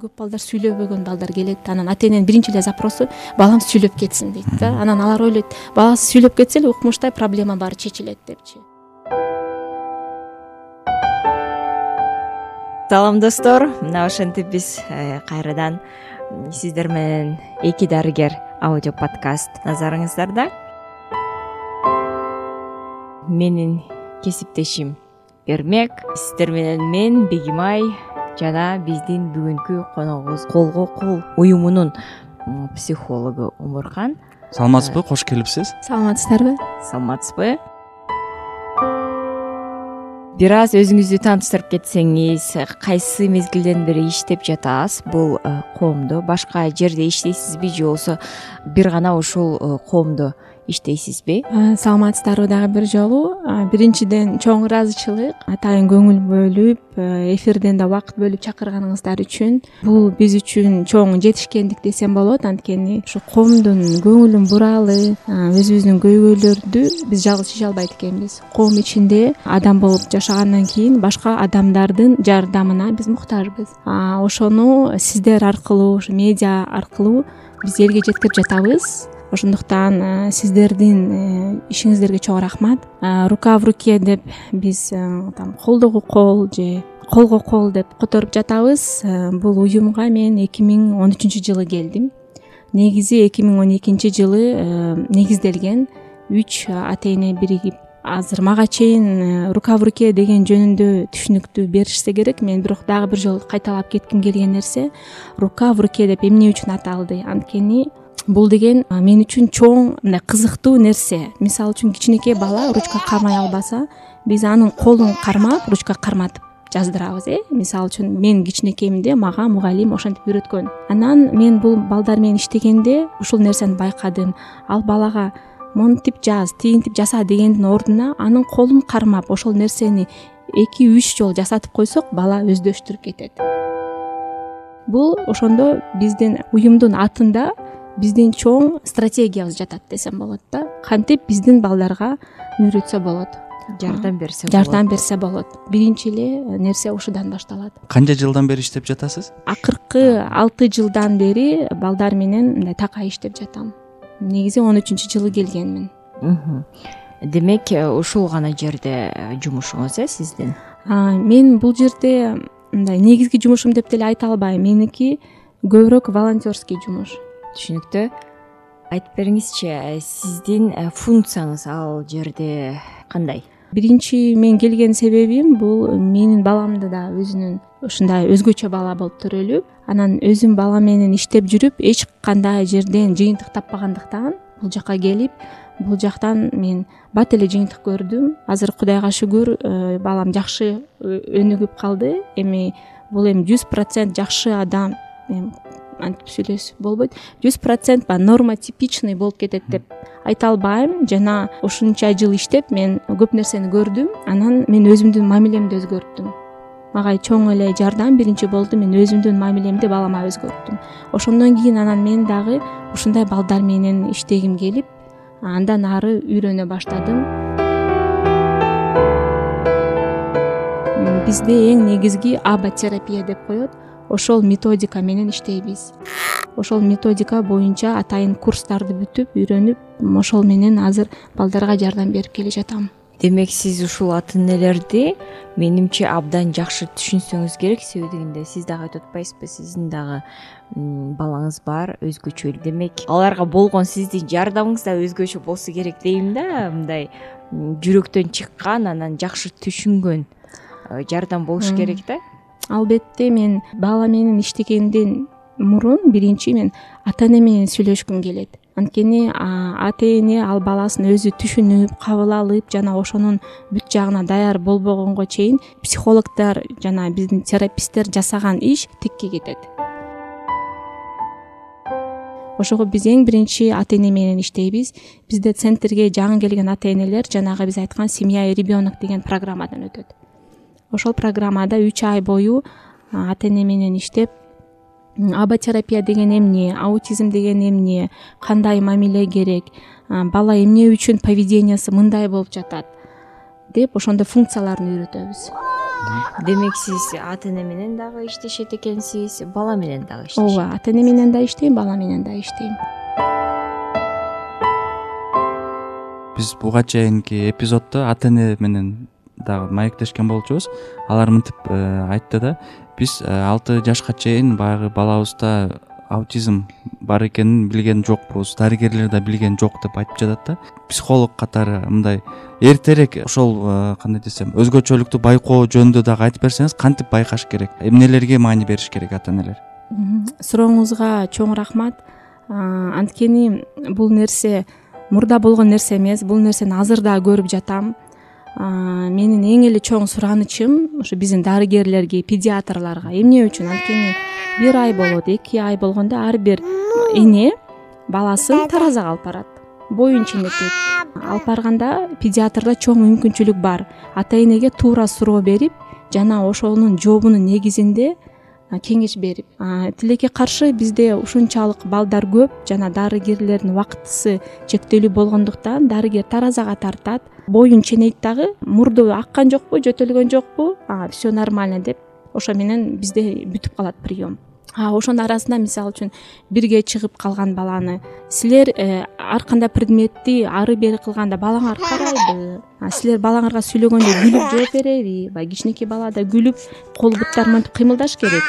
көп балдар сүйлөбөгөн балдар келет анан ата эненин биринчи эле запросу балам сүйлөп кетсин дейт да. Анан алар ойлойт баласы сүйлөп кетсе эле укмуштай проблема баары чечилет депчи. Салам достор. Мына ошентип биз э, кайрадан сиздер менен эки дарыгер аудио подкаст назарыңыздарда менин кесиптешим эрмек сиздер менен мен бегимай жана биздин бүгүнкү коногубуз колго кол уюмунун психологу умурхан саламатсызбы? Кош келипсиз. Саламатсыздарбы? Саламатсызбы. Бир аз өзүңүздү тааныштырып кетсеңиз кайсы мезгилден бери иштеп жатасыз? Бул э, коомдо башка жерде иштейсизби же болбосо бир гана ушул э, коомдо иштейсизби? Саламатсыздарбы дагы бир жолу. Биринчиден чоң ыраазычылык атайын көңүл бөлүп эфирден да убакыт бөлүп чакырганыңыздар үчүн. Бул биз үчүн чоң жетишкендик десем болот. Анткени ушу коомдун көңүлүн буралы өзүбүздүн көйгөйлөрдү биз жалгыз чече албайт экенбиз. Коом ичинде адам болуп жашагандан кийин башка адамдардын жардамына биз муктажбыз ошону сиздер аркылуу ушу медиа аркылуу биз элге жеткирип жатабыз ошондуктан э, сиздердин э, ишиңиздерге чоң рахмат. Э, рука в руке деп биз там колдогу кол же колго кол деп которуп жатабыз. Бул уюмга мен эки миң он үчүнчү жылы келдим. Негизи эки миң он экинчи жылы негизделген үч ата эне биригип азыр мага чейин рука в руке деген жөнүндө түшүнүктүү беришсе керек. Мен бирок дагы бир жолу кайталап кетким келген нерсе рука в руке деп эмне үчүн аталды? Анткени бул деген мен үчүн чоң мындай кызыктуу нерсе. Мисалы үчүн кичинекей бала ручка кармай албаса биз анын колун кармап ручка карматып жаздырабыз э? Мисалы үчүн мен кичинекейимде мага мугалим ошентип үйрөткөн. Анан мен бул балдар менен иштегенде ушул нерсени байкадым. Ал балага монтип жаз тигинтип жаса дегендин ордуна анын колун кармап ошол нерсени эки үч жолу жасатып койсок бала өздөштүрүп кетет. Бул ошондо биздин уюмдун атында биздин чоң стратегиябыз жатат десем болот да. Кантип биздин балдарга үйрөтсө болот? Жардам берсе болот. Жардам берсе болот. Биринчи эле нерсе ушудан башталат? Канча жылдан бери иштеп жатасыз? Акыркы алты жылдан бери балдар менен мындай такай иштеп жатам. Негизи он үчүнчү жылы келгенмин. Демек э, ушул гана жерде э, жумушуңуз э сиздин? Мен бул жерде мындай негизги жумушум деп деле айта албайм. Меники көбүрөөк волонтерский жумуш түшүнүктүү айтып бериңизчи э, сиздин э, функцияңыз ал жерде кандай? Биринчи мен келген себебим бул менин баламды да өзүнүн ушундай өзгөчө бала болуп төрөлүп анан өзүм балам менен иштеп жүрүп эч кандай жерден жыйынтык таппагандыктан бул жака келип бул жактан мен бат эле жыйынтык көрдүм. Азыр кудайга шүгүр э, балам жакшы өнүгүп калды. Эми бул эми жүз процент жакшы адам антип сүйлөсөк болбойт. Жүз процент баягы норма типичный болуп кетет деп айта албайм. Жана ушунча жыл иштеп мен көп нерсени көрдүм. Анан мен өзүмдүн мамилемди өзгөрттүм. Мага чоң эле жардам биринчи болду. Мен өзүмдүн мамилемди балама өзгөрттүм. Ошондон кийин анан мен дагы ушундай балдар менен иштегим келип андан ары үйрөнө баштадым. Бизде эң негизги аба терапия деп коет ошол методика менен иштейбиз. Ошол методика боюнча атайын курстарды бүтүп үйрөнүп ошол менен азыр балдарга жардам берип келе жатам. Демек сиз ушул ата энелерди менимче абдан жакшы түшүнсөңүз керек себеби дегенде сиз дагы айтып атпайсызбы сиздин дагы балаңыз бар өзгөчө демек аларга болгон сиздин жардамыңыз да өзгөчө болсо керек дейм да. Мындай жүрөктөн чыккан анан жакшы түшүнгөн э, жардам болуш керек да албетте мен бала менен иштегенден мурун биринчи мен ата эне менен сүйлөшкүм келет. Анткени ата эне ал баласын өзү түшүнүп кабыл алып жана ошонун бүт жагына даяр болбогонго чейин психологдор жана биздин тераписттер жасаган иш тикке кетет. Ошого биз эң биринчи ата эне менен иштейбиз. Бизде центрге жаңы келген ата энелер жанагы биз айткан семья и ребенок деген программадан өтөт ошол программада үч ай бою ата эне менен иштеп аба терапия деген эмне аутизм деген эмне кандай мамиле керек бала эмне үчүн поведениясы мындай болуп жатат деп ошондой функцияларын үйрөтөбүз. Демек сиз ата эне менен дагы иштешет экенсиз бала менен дагы иштешет ооба ата эне менен да иштейм бала менен да иштейм. Биз буга чейинки эпизоддо ата эне менен дагы маектешкен болчубуз. Алар мынтип э, айтты да биз э, алты жашка чейин баягы балабызда аутизм бар экенин билген жокпуз дарыгерлер да билген жок деп айтып жатат да. Психолог катары мындай эртерээк ошол э, кандай десем өзгөчөлүктү байкоо жөнүндө дагы айтып берсеңиз кантип байкаш керек? Эмнелерге маани бериш керек ата энелер сурооңузга чоң рахмат. Анткени бул нерсе мурда болгон нерсе эмес бул нерсени азыр дагы көрүп жатам менин эң эле чоң суранычым ошо биздин дарыгерлерге педиатрларга. Эмне үчүн? Анткени бир ай болот эки ай болгондо ар бир эне баласын таразага алып барат. Боюн ченетет алып барганда педиатрда чоң мүмкүнчүлүк бар. Ата энеге туура суроо берип жана ошонун жообунун негизинде кеңеш берип. Тилекке каршы бизде ушунчалык балдар көп жана дарыгерлердин убактысы чектелүү болгондуктан дарыгер таразага тартат. Боюн ченейт дагы мурду аккан жокпу жөтөлгөн жокпу все нормально деп ошо менен бизде бүтүп калат прием ошонун арасында мисалы үчүн бирге чыгып калган баланы силер э, ар кандай предметти ары бери кылганда балаңар карайбы силер балаңарга сүйлөгөндө күлүп жооп береби баягы кичинекей бала да күлүп кол буттары мынтип кыймылдаш керек.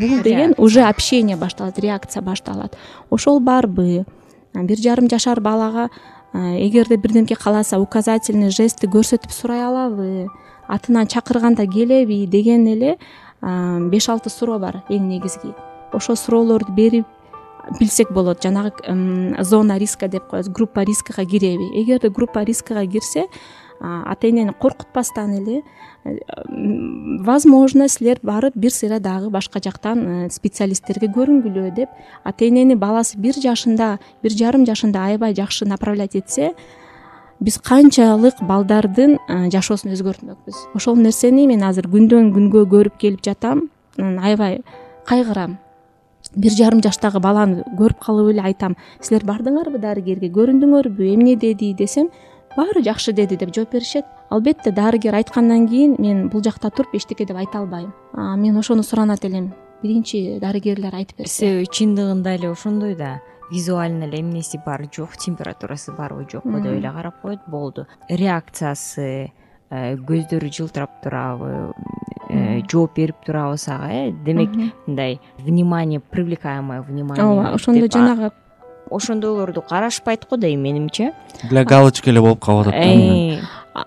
Бул деген уже общение башталат реакция башталат. Ошол барбы. Бир жарым жашар балага эгерде бирдемке кааласа указательный жестти көрсөтүп сурай алабы атынан чакырганда келеби деген эле беш алты суроо бар эң негизги. Ошол суроолорду берип билсек болот. Жанагы зона риска деп коебуз группа рискага киреби эгерде группа рискага кирсе ата энени коркутпастан эле э, возможно силер барып бир сыйра дагы башка жактан э, специалисттерге көрүнгүлө деп ата энени баласы бир жашында бир жарым жашында аябай жакшы направлять этсе биз канчалык балдардын жашоосун өзгөртмөкпүз ошол нерсени мен азыр күндөн күнгө көрүп келип жатам. Аябай кайгырам. Бир жарым жаштагы баланы көрүп калып эле айтам. Силер бардыңарбы дарыгерге? Көрүндүңөрбү? Эмне деди? десем баары жакшы деди деп жооп беришет. Албетте дарыгер айткандан кийин мен бул жакта туруп эчтеке деп айта албайм. Мен ошону суранат элем. Биринчи дарыгерлер айтып берсе. Чындыгында эле ошондой да визуально эле эмнеси бар? Жок температурасы барбы жокпу деп эле карап коет болду. Реакциясы э, көздөрү жылтырап турабы э, жооп берип турабы сага э? Демек мындай внимание привлекаемое внимание ооба ошондо жанагы ошондойлорду карашпайт го дейм менимче. Для галочки эле болуп калып атат да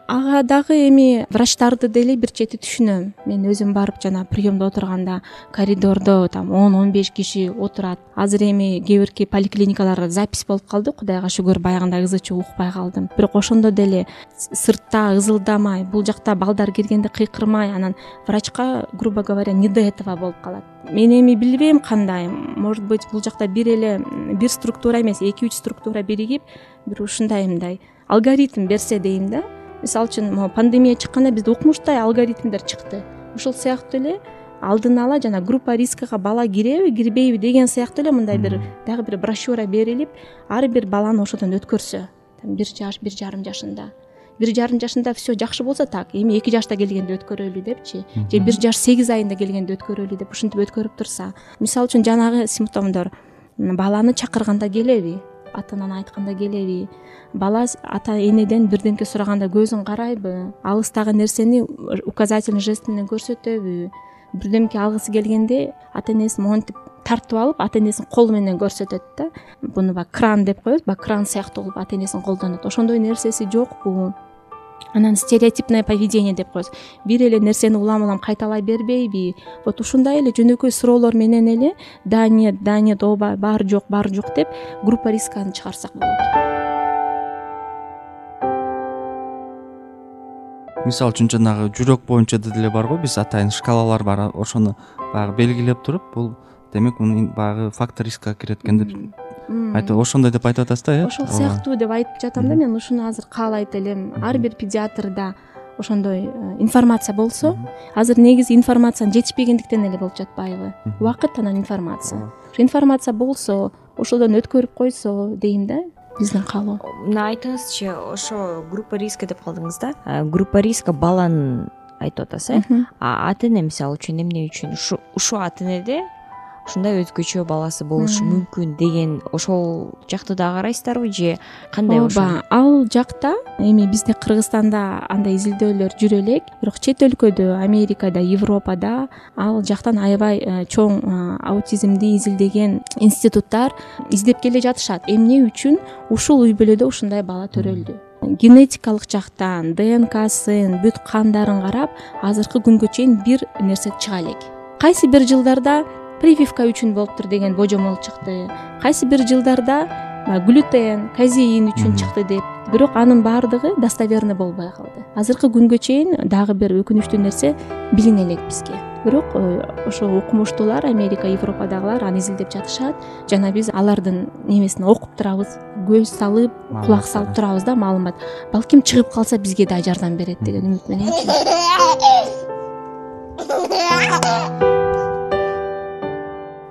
ага дагы эми врачтарды деле бир чети түшүнөм. Мен өзүм барып жанагы приемдо отурганда коридордо там он он беш киши отурат. Азыр эми кээ бирки поликлиникаларга запись болуп калды кудайга шүгүр баягындай ызы чуу укпай калдым. Бирок ошондо деле сыртта ызылдамай бул жакта балдар киргенде кыйкырмай анан врачка грубо говоря не до этого болуп калат. Мен эми билбейм кандай может быть бул жакта бир эле бир структура эмес эки үч структура биригип бир ушундай мындай алгоритм берсе дейм да мисалы үчүн могу пандемия чыкканда бизде укмуштай алгоритмдер чыкты. Ушул сыяктуу эле алдын ала жана группа рискага бала киреби кирбейби деген сыяктуу эле мындай бир дагы бир брошюра берилип ар бир баланы ошодон өткөрсө. Бир жаш бир жарым жашында. Бир жарым жашында все жакшы болсо так эми эки жашта келгенде өткөрөлү депчи же бир жаш сегиз айында келгенде өткөрөлү деп ушинтип өткөрүп турса. Мисалы үчүн жанагы симптомдор баланы чакырганда келеби атынан айтканда келеби. Бала ата энеден бирдемке сураганда көзүн карайбы алыстагы нерсени указательный жест менен көрсөтөбү. Бирдемке алгысы келгенде ата энесин монтип тартып алып ата энесин колу менен көрсөтөт да. Буну баягы кран деп коебуз баягы кран сыяктуу кылып ата энесин колдонот. Ошондой нерсеси жокпу анан стереотипное поведение деп коебуз. Бир эле нерсени улам улам кайталай бербейби. Вот ушундай эле жөнөкөй суроолор менен эле да нет да нет ооба баары жок баары жок деп группа рисканы чыгарсак болот. Мисалы үчүн жанагы жүрөк боюнча деле бар го биз атайын шкалалар бар ошону баягы белгилеп туруп бул демек баягы фактор рискка кирет экен деп ошондой деп айтып атасыз да э? Ошол сыяктуу деп айтып жатам да мен ушуну азыр каалайт элем. Ар бир педиатрда ошондой э, информация болсо азыр негизи информациянын жетишпегендиктен эле болуп жатпайбы. Убакыт анан информация. Ошо информация болсо ошодон өткөрүп койсо дейм да биздин каалоо мына айтыңызчы ошо группа риска деп калдыңыз да? Группа риска баланын айтып атасыз э? А ата эне мисалы үчүн эмне үчүн? Ушул ата энеде ушундай өзгөчө баласы болушу мүмкүн деген ошол жакты дагы карайсыздарбы же кандай ооба ал жакта эми бизде кыргызстанда андай изилдөөлөр жүрө элек бирок чет өлкөдө америкада европада ал жактан аябай э, чоң э, аутизмди изилдеген институттар издеп келе жатышат. Эмне үчүн? Ушул үй бүлөдө ушундай бала төрөлдү. Генетикалык жактан днксын бүт кандарын карап азыркы күнгө чейин бир нерсе чыга элек. Кайсы бир жылдарда прививка үчүн болуптур деген божомол чыкты. Кайсы бир жылдарда глютен казеин үчүн чыкты деп. Бирок анын баардыгы достоверный болбой калды азыркы күнгө чейин дагы бир өкүнүчтүү нерсе билине элек бизге. Бирок э, ошо укмуштуулар америка европадагылар аны изилдеп жатышат. Жана биз алардын немесин окуп турабыз көз салып кулак салып турабыз да маалымат. Балким чыгып калса бизге да жардам берет деген үмүт мененчи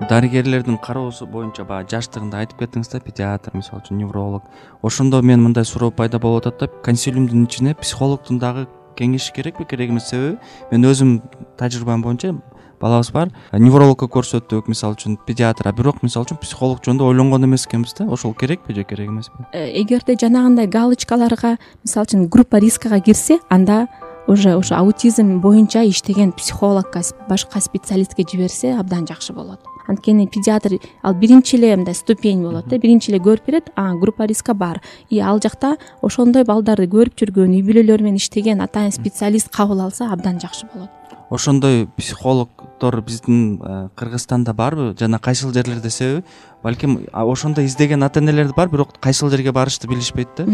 дарыгерлердин кароосу боюнча баягы жаштыгында айтып кеттиңиз да педиатр мисалы үчүн невролог. Ошондо менин мындай суроо пайда болуп атат да консилиумдун ичине психологдун дагы кеңеши керекпи керек эмес себеби? Мен өзүм тажрыйбам боюнча балабыз бар неврологко көрсөттүк мисалы үчүн педиатр а бирок мисалы үчүн психолог жөнүндө ойлонгон эмес экенбиз да. Ошол керекпи же керек эмеспи э, эгерде жанагындай галочкаларга мисалы үчүн группа рискага кирсе анда уже ошо аутизм боюнча иштеген психологко башка специалистке жиберсе абдан жакшы болот. Анткени педиатр ал биринчи эле мындай ступень болот да биринчи эле көрүп берет а группа риска бар. И ал жакта ошондой балдарды көрүп жүргөн үй бүлөлөр менен иштеген атайын специалист кабыл алса абдан жакшы болот. Ошондой психологдор биздин э, кыргызстанда барбы? Жана кайсыл жерлерде себеби? Балким ошондой издеген ата энелер бар бирок кайсыл жерге барышты билишпейт да?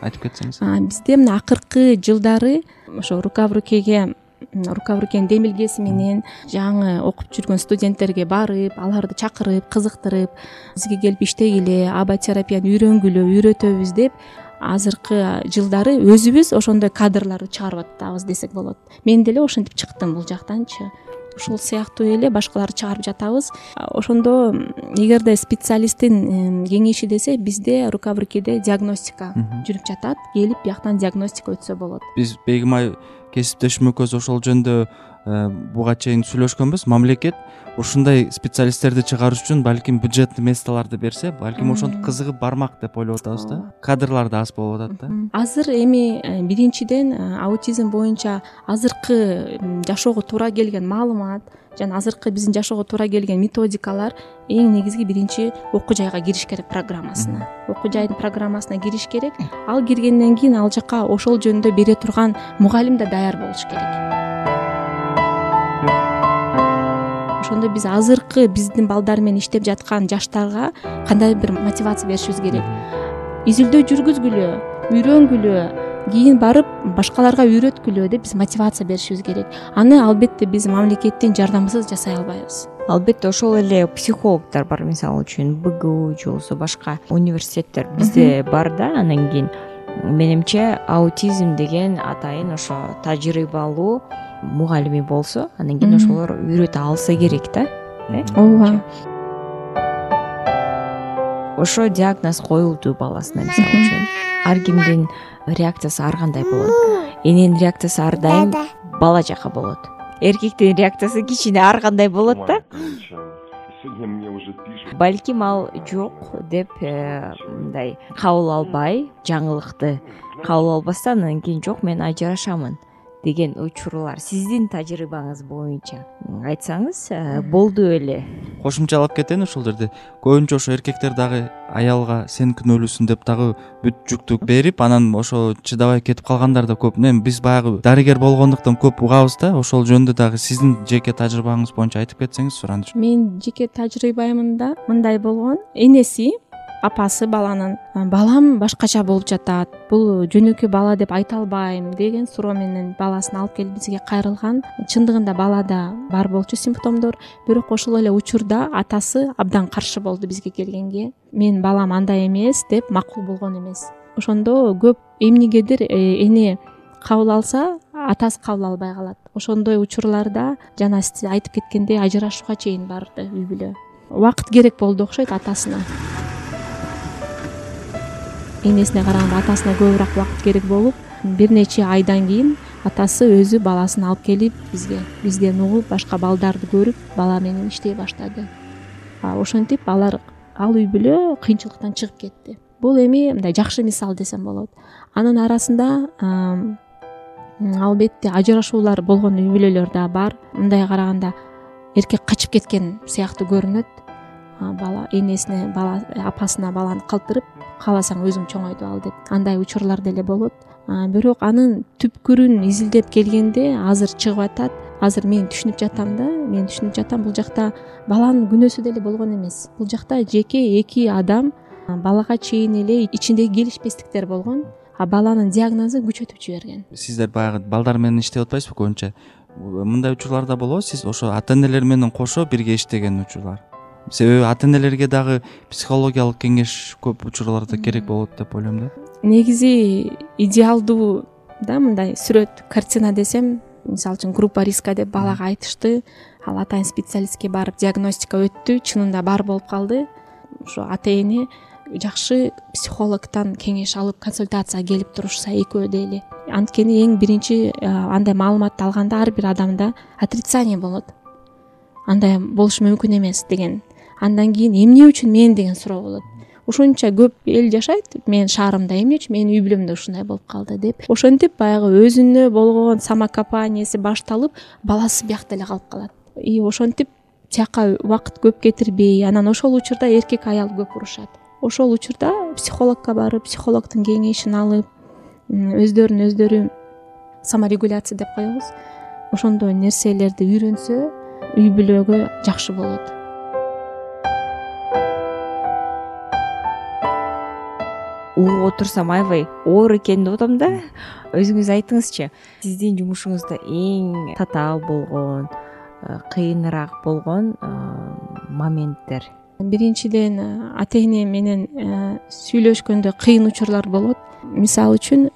Айтып кетсеңиз. Бизде мына акыркы жылдары ошо рука в рукеге рука в рукенин демилгеси менен жаңы окуп жүргөн студенттерге барып аларды чакырып кызыктырып бизге келип иштегиле аба терапияны үйрөнгүлө үйрөтөбүз деп азыркы жылдары өзүбүз ошондой кадрларды чыгарып атабыз десек болот. Мен деле ошентип чыктым бул жактанчы ушул сыяктуу эле башкаларды чыгарып жатабыз. Ошондо эгерде специалисттин кеңеши десе бизде рука в рукеде диагностика жүрүп жатат келип бияктан диагностика өтсө болот. Биз бегимай кесиптешим экөөбүз ошол жөнүндө буга чейин сүйлөшкөнбүз. Мамлекет ушундай специалисттерди чыгарыш үчүн балким бюджетный местолорду берсе балким ошентип кызыгып бармак деп ойлоп атабыз да кадрлар да аз болуп атат да. Азыр эми э, биринчиден э, аутизм боюнча азыркы жашоого туура келген маалымат жана азыркы биздин жашоого туура келген методикалар эң негизги биринчи окуу жайга кириш керек программасына. Окуу жайдын программасына кириш керек. Ал киргенден кийин ал жака ошол жөнүндө бере турган мугалим да даяр болуш керек ошондо биз азыркы биздин балдар менен иштеп жаткан жаштарга кандайдыр бир мотивация беришибиз керек? Изилдөө жүргүзгүлө үйрөнгүлө кийин барып башкаларга үйрөткүлө деп биз мотивация беришибиз керек. Аны албетте биз мамлекеттин жардамысыз жасай албайбыз. Албетте ошол эле психологдор бар мисалы үчүн бгу же болбосо башка университеттер бизде бар да анан кийин. Менимче аутизм деген атайын ошо тажрыйбалуу мугалими болсо анан кийин ошолор үйрөтө алса керек да э? Ооба. Ошо диагноз коюлду баласына мисалы үчүн. Ар кимдин реакциясы ар кандай болот? Эненин реакциясы ар дайым бала жака болот. Эркектин реакциясы кичине ар кандай болот да? Мне уже пишут балким ал жок деп э, мындай кабыл албай жаңылыкты кабыл албастан анан кийин жок мен ажырашамын деген учурлар сиздин тажрыйбаңыз боюнча. Айтсаңыз э, болду беле кошумчалап кетейин ушул жерде көбүнчө ошо эркектер дагы аялга сен күнөөлүүсүң деп дагы бүт жүктү берип анан ошо чыдабай кетип калгандар да көп. Эми биз баягы дарыгер болгондуктан көп угабыз да ошол жөнүндө дагы сиздин жеке тажрыйбаңыз боюнча айтып кетсеңиз суранычым менин жеке тажрыйбамда мындай болгон энеси апасы баланын балам башкача болуп жатат бул жөнөкөй бала деп айта албайм деген суроо менен баласын алып келип бизге кайрылган чындыгында балада бар болчу симптомдор. Бирок ошол эле учурда атасы абдан каршы болду бизге келгенге. Менин балам андай эмес деп макул болгон эмес. Ошондо көп эмнегедир э, эне кабыл алса атасы кабыл албай калат. Ошондой учурларда жана сиз айтып кеткендей ажырашууга чейин барды үй бүлө. Убакыт керек болду окшойт атасына энесине караганда атасына көбүрөөк убакыт керек болуп бир нече айдан кийин атасы өзү баласын алып келип бизге бизден угуп башка балдарды көрүп бала менен иштей баштады. Ошентип алар ал үй бүлө кыйынчылыктан чыгып кетти. Бул эми мындай жакшы мисал десем болот. Анын арасында албетте ажырашуулар болгон үй бүлөлөр да бар. Мындай караганда эркек качып кеткен сыяктуу көрүнөт бала энесине бала апасына баланы калтырып кааласаң өзүң чоңойтуп ал деп. Андай учурлар деле болот. Бирок анын түпкүрүн изилдеп келгенде азыр чыгып атат. Азыр мен түшүнүп жатам да мен түшүнүп жатам. Бул жакта баланын күнөөсү деле болгон эмес. Бул жакта жеке эки адам балага чейин эле ичиндеги келишпестиктер болгон. А баланын диагнозу күчөтүп жиберген. Сиздер баягы балдар менен иштеп атпайсызбы? Көбүнчө мындай учурлар да болобу. Сиз ошо ата энелер менен кошо бирге иштеген учурлар себеби ата энелерге дагы психологиялык кеңеш көп учурларда керек болот деп ойлойм да. Негизи идеалдуу да мындай сүрөт картина десем мисалы үчүн группа риска деп балага айтышты. Ал атайын специалистке барып диагностика өттү чынында бар болуп калды. Ошо ата эне жакшы психологдон кеңеш алып консультацияга келип турушса экөө деле анткени эң биринчи андай маалыматты алганда ар бир адамда отрицание болот. Андай болушу мүмкүн эмес деген андан кийин эмне үчүн мен деген суроо болот? Ушунча көп эл жашайт менин шаарымда эмне үчүн менин үй бүлөмдө ушундай болуп калды деп. Ошентип баягы өзүнө болгон самокопанияси башталып баласы биякта эле калып калат. И ошентип тияка убакыт көп кетирбей анан ошол учурда эркек аял көп урушат. Ошол учурда психологко барып психологдун кеңешин алып өздөрүн өздөрү саморегуляция деп коебуз. Ошондой нерселерди үйрөнсө үй бүлөгө жакшы болот угуп отурсам аябай оор экен деп атам да. Өзүңүз айтыңызчы сиздин жумушуңузда эң татаал болгон э, кыйыныраак болгон э, моменттер? Биринчиден э, ата эне менен сүйлөшкөндө кыйын учурлар болот. Мисалы үчүн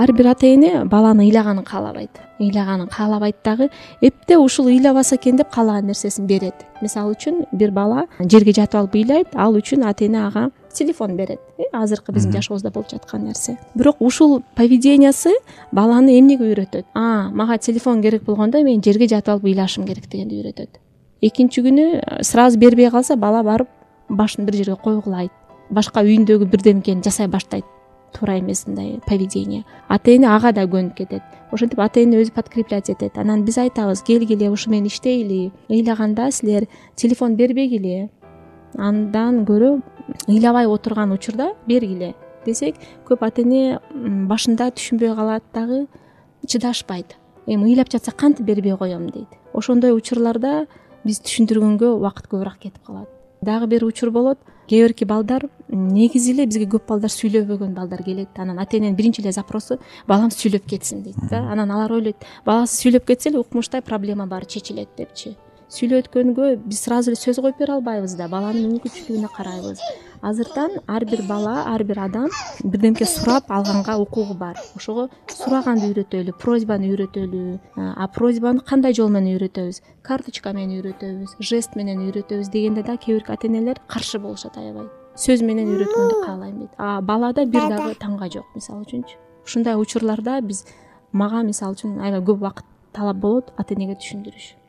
ар бир ата эне баланын ыйлаганын каалабайт. Ыйлаганын каалабайт дагы эпте ушул ыйлабаса экен деп каалаган нерсесин берет. Мисалы үчүн бир бала жерге жатып алып ыйлайт ал үчүн ата эне ага телефон берет э, азыркы биздин жашообузда болуп жаткан нерсе. Бирок ушул поведениясы баланы эмнеге үйрөтөт? А мага телефон керек болгондо мен жерге жатып алып ыйлашым керек дегенди үйрөтөт. Экинчи күнү э, сразу бербей калса бала барып башын бир жерге койгулайт. Башка үйүндөгү бирдемкени жасай баштайт. Туура эмес мындай поведение. Ата эне ага да көнүп кетет. Ошентип ата эне өзү подкреплять этет. Анан биз айтабыз келгиле ушу менен иштейли. Ыйлаганда силер телефон бербегиле андан көрө ыйлабай отурган учурда бергиле десек көп ата эне башында түшүнбөй калат дагы чыдашпайт. Эми ыйлап жатса кантип бербей коем дейт. Ошондой учурларда биз түшүндүргөнгө убакыт көбүрөөк кетип калат. Дагы бир учур болот. Кээ бирки балдар негизи эле бизге көп балдар сүйлөбөгөн балдар келет. Анан ата эненин биринчи эле запросу балам сүйлөп кетсин дейт да. Анан алар ойлойт баласы сүйлөп кетсе эле укмуштай проблема баары чечилет депчи сүйлөткөнгө биз сразу эле сөз коюп бере албайбыз да баланын мүмкүнчүлүгүнө карайбыз. Азыртан ар бир бала ар бир адам бирдемке сурап алганга укугу бар. Ошого сураганды үйрөтөлү просьбаны үйрөтөлү а просьбаны кандай жол менен үйрөтөбүз? Карточка менен үйрөтөбүз жест менен үйрөтөбүз дегенде да кээ бирки ата энелер каршы болушат аябай. Сөз менен үйрөткөндү каалайм дейт. А балада бир дагы таңга жок мисалы үчүнчү. Ушундай учурларда биз мага мисалы үчүн аябай көп убакыт талап болот ата энеге түшүндүрүш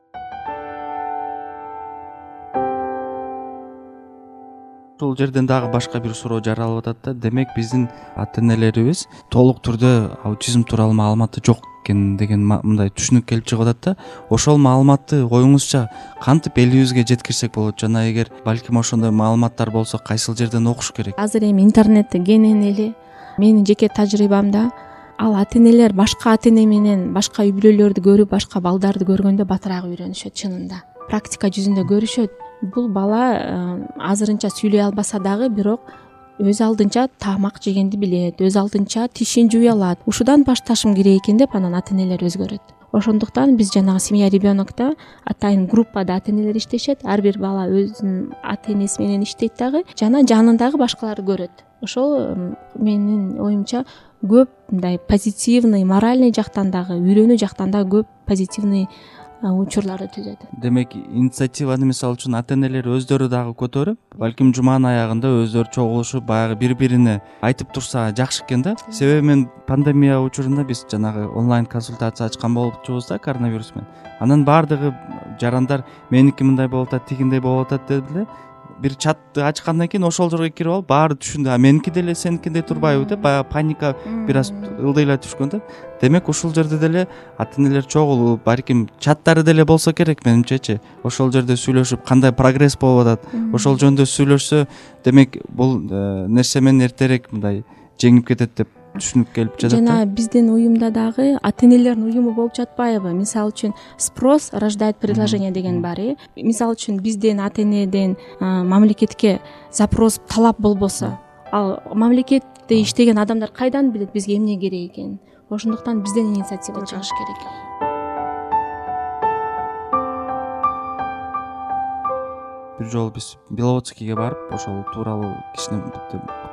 ушул жерден дагы башка бир суроо жаралып атат да. Демек биздин ата энелерибиз толук түрдө аутизм тууралуу маалыматы жок экен деген мындай түшүнүк келип чыгып атат да. Ошол маалыматты оюңузча кантип элибизге жеткирсек болот? Жана эгер балким ошондой маалыматтар болсо кайсыл жерден окуш керек? Азыр эми интернетте кенен эле менин жеке тажрыйбамда. Ал ата энелер башка ата эне менен башка үй бүлөлөрдү көрүп башка балдарды көргөндө батыраак үйрөнүшөт чынында. Практика жүзүндө көрүшөт бул бала э, азырынча сүйлөй албаса дагы бирок өз алдынча тамак жегенди билет өз алдынча тишин жууй алат. Ушудан башташым керек экен деп анан ата энелер өзгөрөт. Ошондуктан биз жанагы семья ребенокто атайын группада ата энелер иштешет. Ар бир бала өзүнүн ата энеси менен иштейт дагы жана жанындагы башкаларды көрөт. Ошол менин оюмча көп мындай позитивный моральный жактан дагы үйрөнүү жактан дагы көп позитивный учурларды түзөт демек инициативаны мисалы үчүн ата энелер өздөрү дагы көтөрүп балким жуманын аягында өздөрү чогулушуп баягы бири бирине айтып турса жакшы экен да. Себеби мен пандемия учурунда биз жанагы онлайн консультация ачкан болчубуз да коронавирус менен. Анан баардыгы жарандар меники мындай болуп атат тигиндей болуп атат деп эле бир чатты ачкандан кийин ошол жерге кирип алып баары түшүндү. А меники деле сеникиндей турбайбы деп баягы паника бир аз ылдыйлай түшкөн да. Демек ушул жерде деле ата энелер чогулуп балким чаттары деле болсо керек менимчечи. Ошол жерде сүйлөшүп кандай прогресс болуп атат ошол жөнүндө сүйлөшсө демек бул э, нерсе менен эртерээк мындай жеңип кетет деп түшүнүк келип жатат жана биздин уюмда дагы ата энелердин уюму болуп жатпайбы. Мисалы үчүн спрос рождает предложение деген бар э. Мисалы үчүн бизден ата энеден мамлекетке запрос талап болбосо ал мамлекетте иштеген адамдар кайдан билет бизге эмне керек экенин ошондуктан бизден инициатива чыгыш керек. Бир жолу биз беловодскийге барып ошол тууралуу кичине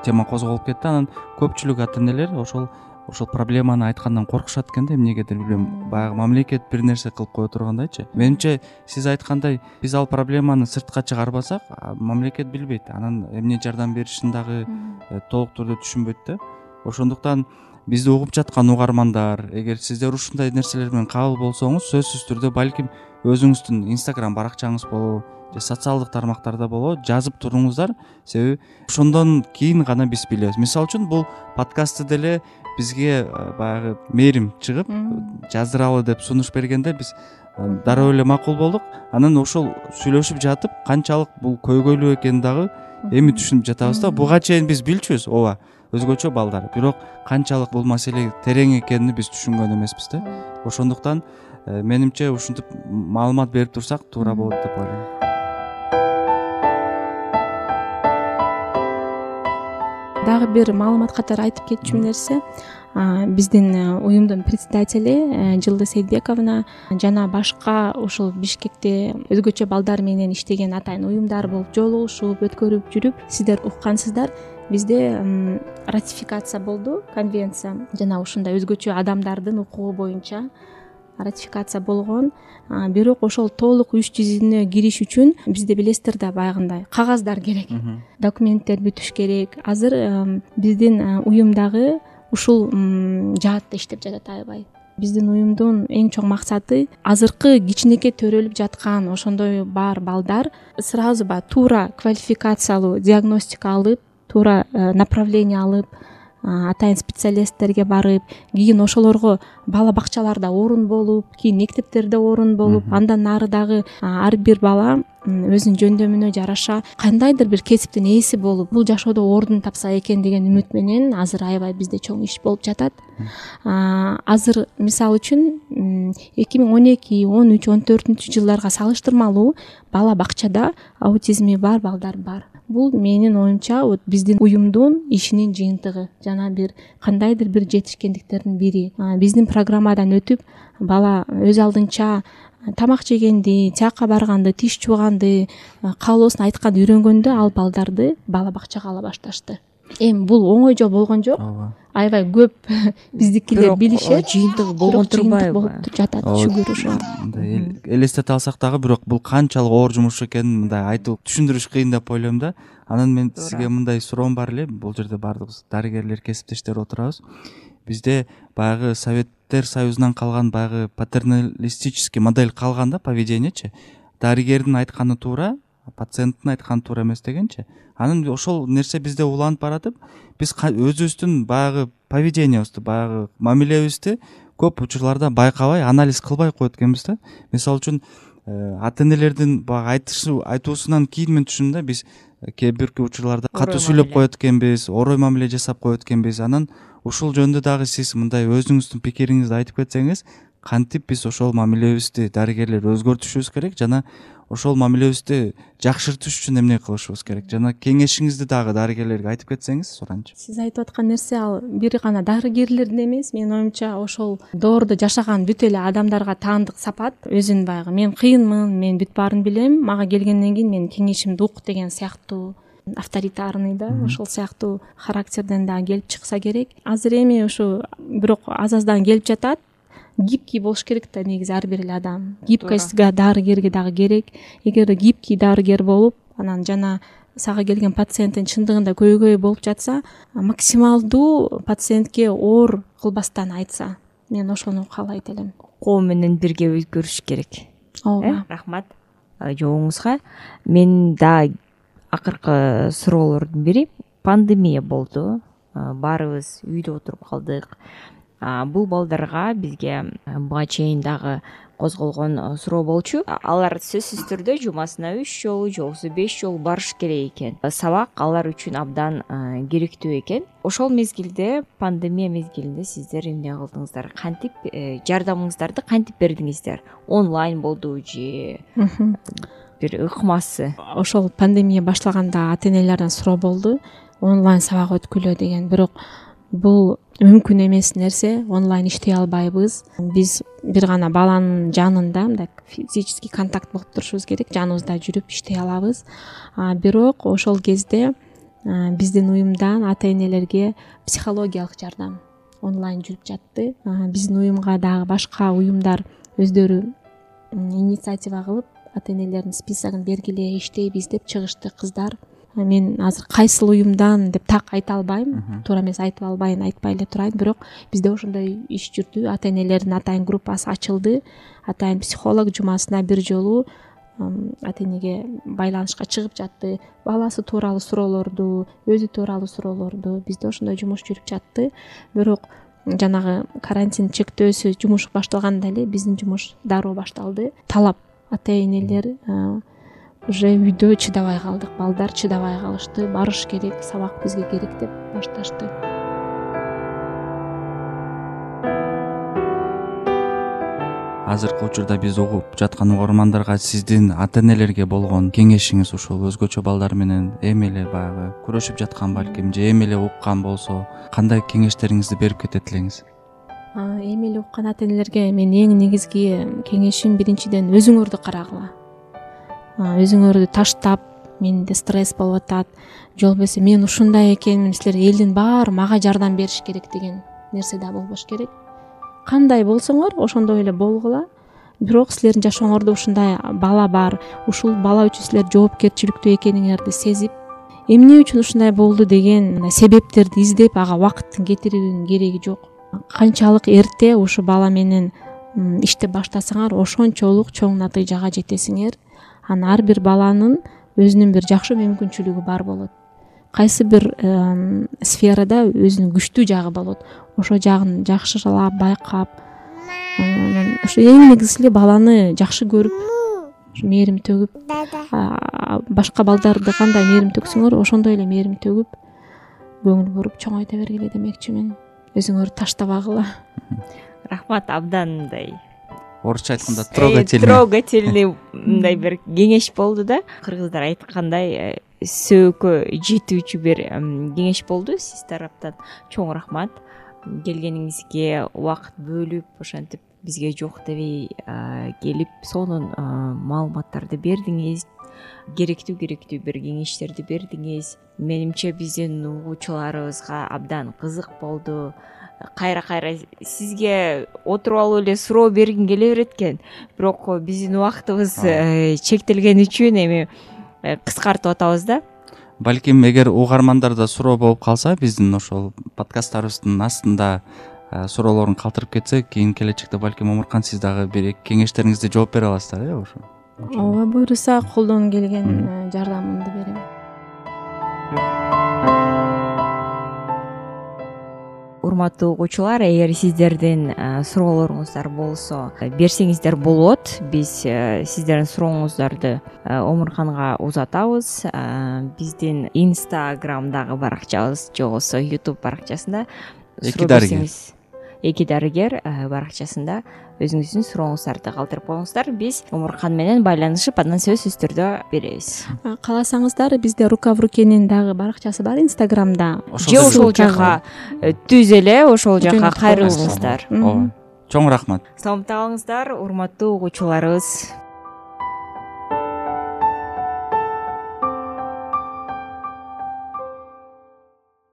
тема козголуп кетти. Анан көпчүлүк ата энелер ошол ошол проблеманы айткандан коркушат экен да. Эмнегедир билбейм баягы мамлекет бир нерсе кылып кое тургандайчы менимче сиз айткандай биз ал проблеманы сыртка чыгарбасак мамлекет билбейт. Анан эмне жардам беришин дагы э, толук түрдө түшүнбөйт да. Ошондуктан бизди угуп жаткан угармандар эгер сиздер ушундай нерселер менен кабыл болсоңуз сөзсүз түрдө балким өзүңүздүн инстаграм баракчаңыз болобу же социалдык тармактарда болобу жазып туруңуздар. Себеби ошондон кийин гана биз билебиз. Мисалы үчүн бул подкастты деле бизге э, баягы мээрим чыгып жаздыралы деп сунуш бергенде биз э, дароо эле макул болдук. Анан ошол сүйлөшүп жатып канчалык бул көйгөйлүү экенин дагы эми түшүнүп жатабыз да. Буга чейин биз билчүбүз. Ооба өзгөчө балдар. Бирок канчалык бул маселе терең экенин биз түшүнгөн эмеспиз да. Ошондуктан менимче ушинтип маалымат берип турсак туура болот деп ойлойм. Дагы бир маалымат катары айтып кетчү нерсе биздин э, уюмдун председатели э, жылдыз сейитбековна жана башка ушул бишкекте өзгөчө балдар менен иштеген атайын уюмдар болуп жолугушуп өткөрүп жүрүп сиздер уккансыздар. Бизде ратификация болду конвенция жана ушундай өзгөчө адамдардын укугу боюнча ратификация болгон бирок ошол толук иш жүзүнө кириш үчүн бизде билесиздер да баягындай кагаздар керек. Документтер бүтүш керек. Азыр биздин уюмдагы ушул жаатта иштеп жатат аябай. Биздин уюмдун эң чоң максаты азыркы кичинекей төрөлүп жаткан ошондой бар балдар сразу баягы туура квалификациялуу диагностика алып туура направление алып атайын специалисттерге барып кийин ошолорго бала бакчаларда орун болуп кийин мектептерде орун болуп андан нары дагы ар бир бала өзүнүн жөндөмүнө жараша кандайдыр бир кесиптин ээси болуп бул жашоодо ордун тапса экен деген үмүт менен азыр аябай бизде чоң иш болуп жатат. Азыр мисалы үчүн эки миң он эки он үч он төртүнчү жылдарга салыштырмалуу бала бакчада аутизми бар балдар бар бул менин оюмча вот биздин уюмдун ишинин жыйынтыгы жана бир кандайдыр бир жетишкендиктердин бири. Биздин программадан өтүп бала өз алдынча тамак жегенди тияка барганды тиш жууганды каалоосун айтканды үйрөнгөндө ал балдарды бала бакчага ала башташты эми бул оңой жол болгон жок. Ооба. Аябай көп биздикилер билишет. жыйынтыгы болгон турбайбы болуп жатат шүгүр ошого мындай элестете алсак дагы бирок бул канчалык оор жумуш экенин мындай айтып түшүндүрүш кыйын деп ойлойм да. Анан мен сизге мындай суроом бар эле. Бул жерде баардыгыбыз дарыгерлер кесиптештер отурабыз. Бизде баягы советтер союзунан калган баягы патерналистический модель калган да поведениечи дарыгердин айтканы туура пациенттин айтканы туура эмес дегенчи. Анан ошол нерсе бизде уланып баратып биз өзүбүздүн баягы поведениябызды баягы мамилебизди көп учурларда байкабай анализ кылбай коет экенбиз да. Мисалы үчүн э, ата энелердин баягы айтуусунан кийин мен түшүндүм да биз кээ бирки учурларда катуу сүйлөп коет экенбиз орой мамиле жасап коет экенбиз. Анан ушул жөнүндө дагы сиз мындай өзүңүздүн пикириңизди айтып кетсеңиз кантип биз ошол мамилебизди дарыгерлер өзгөртүшүбүз керек жана ошол мамилебизди жакшыртыш үчүн эмне кылышыбыз керек? Жана кеңешиңизди дагы дарыгерлерге айтып кетсеңиз суранчы сиз айтып аткан нерсе ал бир гана дарыгерлердин эмес. Менин оюмча ошол доордо жашаган бүт эле адамдарга таандык сапат. Өзүн баягы мен кыйынмын мен бүт баарын билем мага келгенден кийин менин кеңешимди ук деген сыяктуу авторитарный да ошол сыяктуу характерден дагы келип чыкса керек. Азыр эми ушу бирок аз аздан келип жатат гибкий болуш керек да негизи ар бир эле адам. Гибкостьга дарыгерге дагы керек. Эгерде гибкий дарыгер болуп анан жана сага келген пациенттин чындыгында көйгөйү болуп жатса максималдуу пациентке оор кылбастан айтса мен ошону каалайт элем. Коом менен бирге өзгөрүш керек. Ооба. Э рахмат. Жообуңузга менин дагы акыркы суроолордун бири. Пандемия болду. Баарыбыз үйдө отуруп калдык бул балдарга бизге буга чейин дагы козголгон суроо болчу. Алар сөзсүз түрдө жумасына үч жолу же болбосо беш жолу барыш керек экен. Сабак алар үчүн абдан керектүү экен. Ошол мезгилде пандемия мезгилинде сиздер эмне кылдыңыздар? Кантип э, жардамыңыздарды кантип бердиңиздер? Онлайн болдубу же бир ыкмасы? Ошол пандемия башталганда ата энелерден суроо болду. Онлайн сабак өткүлө деген. Бирок бул мүмкүн эмес нерсе онлайн иштей албайбыз. Биз бир гана баланын жанында мындай физический контакт болуп турушубуз керек жаныбызда жүрүп иштей алабыз. Бирок ошол кезде биздин уюмдан ата энелерге психологиялык жардам онлайн жүрүп жатты. Биздин уюмга дагы башка уюмдар өздөрү инициатива кылып ата энелердин списогун бергиле иштейбиз деп чыгышты кыздар мен азыр кайсыл уюмдан деп так айта албайм. Туура эмес айтып албайын айтпай эле турайын. Бирок бизде ошондой иш жүрдү. Ата энелердин атайын группасы ачылды. Атайын психолог жумасына бир жолу ата энеге байланышка чыгып жатты. Баласы тууралуу суроолорду өзү тууралуу суроолорду бизде ошондой жумуш жүрүп жатты. Бирок жанагы карантин чектөөсү жумуш башталганда эле биздин жумуш дароо башталды. Талап ата энелер уже үйдө чыдабай калдык балдар чыдабай калышты барыш керек сабак бизге керек деп башташты. Азыркы учурда биз угуп жаткан угармандарга сиздин ата энелерге болгон кеңешиңиз ушул. Өзгөчө балдар менен эми эле баягы күрөшүп жаткан балким же эми эле уккан болсо кандай кеңештериңизди берип кетет элеңиз эми эле уккан ата энелерге менин эң негизги кеңешим биринчиден өзүңөрдү карагыла өзүңөрдү таштап менде стресс болуп атат. Же болбосо мен ушундай экенмин силер элдин баары мага жардам бериш керек деген нерсе да болбош керек. Кандай болсоңор ошондой эле болгула. Бирок силердин жашооңордо ушундай бала бар. Ушул бала үчүн силер жоопкерчиликтүү экениңерди сезип эмне үчүн ушундай болду деген себептерди издеп ага убакыттын кетирүүнүн кереги жок. Канчалык эрте ушу бала менен иштеп баштасаңар ошончолук чоң натыйжага жетесиңер анан ар бир баланын өзүнүн бир жакшы мүмкүнчүлүгү бар болот. Кайсы бир сферада өзүнүн күчтүү жагы болот. Ошол жагын жакшылап байкап анан ошо эң негизгиси эле баланы жакшы көрүп мээрим төгүп башка балдарды кандай мээрим төксөңөр ошондой эле мээрим төгүп көңүл буруп чоңойто бергиле демекчимин. Өзүңөрдү таштабагыла рахмат абдан мындай орусча айтканда трогательный. трогательный мындай бир кеңеш болду да. Кыргыздар айткандай э, сөөгкө жетүүчү бир кеңеш болду. Сиз тараптан чоң рахмат. Келгениңизге убакыт бөлүп ошентип бизге жок дебей келип сонун маалыматтарды бердиңиз. Керектүү керектүү бир кеңештерди бердиңиз. Менимче биздин угуучуларыбызга абдан кызык болду кайра кайра сизге отуруп алып эле суроо бергим келе берет экен. Бирок биздин убактыбыз э, чектелгени үчүн эми э, кыскартып атабыз да. Балким эгер угармандарда суроо болуп калса биздин ошол подкасттарыбыздын астында э, суроолорун калтырып кетсе кийин келечекте балким омуркан сиз дагы бир эки кеңештериңизди жооп бере аласыздар э ошо. Ооба буюрса колдон келген жардамымды берем урматтуу угуучулар эгер сиздердин э, суроолоруңуздар болсо э, берсеңиздер болот. Биз э, сиздердин сурооңуздарды омурканга узатабыз. Биздин инстаграмдагы баракчабыз же болбосо ютуб баракчасында. Эки дарыгер эки дарыгер баракчасында өзүңүздүн сурооңуздарды калтырып коюңуздар. Биз омуркан менен байланышып анан сөзсүз түрдө беребиз. Кааласаңыздар бизде рука в рукенин дагы баракчасы бар инстаграмда. Же ошол жака э, түз эле ошол жака кайрылыңыздар. ооба. Чоң рахмат. Саламатта калыңыздар урматтуу угуучуларыбыз